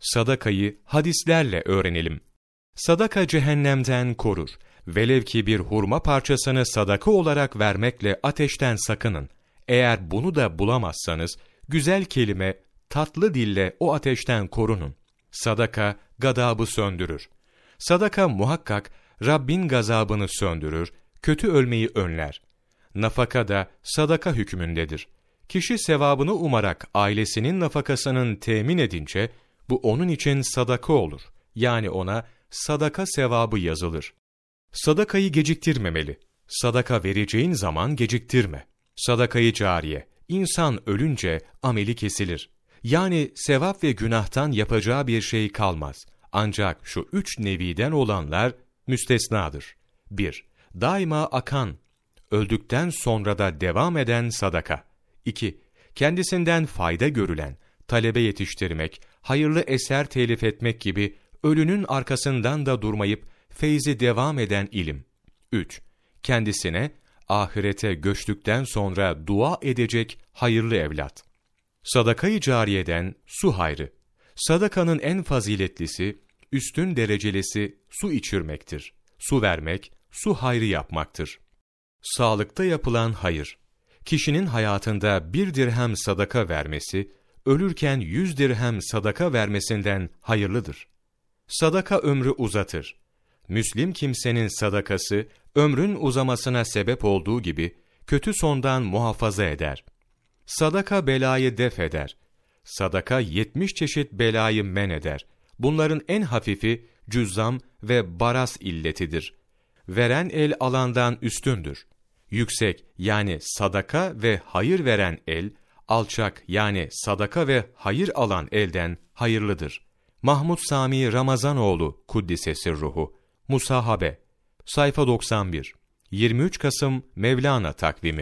Sadakayı hadislerle öğrenelim. Sadaka cehennemden korur. Velev ki bir hurma parçasını sadaka olarak vermekle ateşten sakının. Eğer bunu da bulamazsanız, güzel kelime, tatlı dille o ateşten korunun. Sadaka, gadabı söndürür. Sadaka muhakkak, Rabbin gazabını söndürür, kötü ölmeyi önler. Nafaka da sadaka hükmündedir. Kişi sevabını umarak ailesinin nafakasının temin edince, bu onun için sadaka olur. Yani ona sadaka sevabı yazılır. Sadakayı geciktirmemeli. Sadaka vereceğin zaman geciktirme. Sadakayı cariye. İnsan ölünce ameli kesilir. Yani sevap ve günahtan yapacağı bir şey kalmaz. Ancak şu üç neviden olanlar müstesnadır. 1. Daima akan, öldükten sonra da devam eden sadaka. 2. Kendisinden fayda görülen, talebe yetiştirmek, hayırlı eser telif etmek gibi ölünün arkasından da durmayıp feyzi devam eden ilim. 3. Kendisine ahirete göçtükten sonra dua edecek hayırlı evlat. Sadakayı cariyeden su hayrı. Sadakanın en faziletlisi, üstün derecelisi su içirmektir. Su vermek, su hayrı yapmaktır. Sağlıkta yapılan hayır. Kişinin hayatında bir dirhem sadaka vermesi, ölürken yüz dirhem sadaka vermesinden hayırlıdır. Sadaka ömrü uzatır. Müslim kimsenin sadakası, ömrün uzamasına sebep olduğu gibi, kötü sondan muhafaza eder. Sadaka belayı def eder. Sadaka yetmiş çeşit belayı men eder. Bunların en hafifi cüzzam ve baras illetidir. Veren el alandan üstündür. Yüksek yani sadaka ve hayır veren el, alçak yani sadaka ve hayır alan elden hayırlıdır. Mahmud Sami Ramazanoğlu Kuddisesi Ruhu Musahabe Sayfa 91 23 Kasım Mevlana takvimi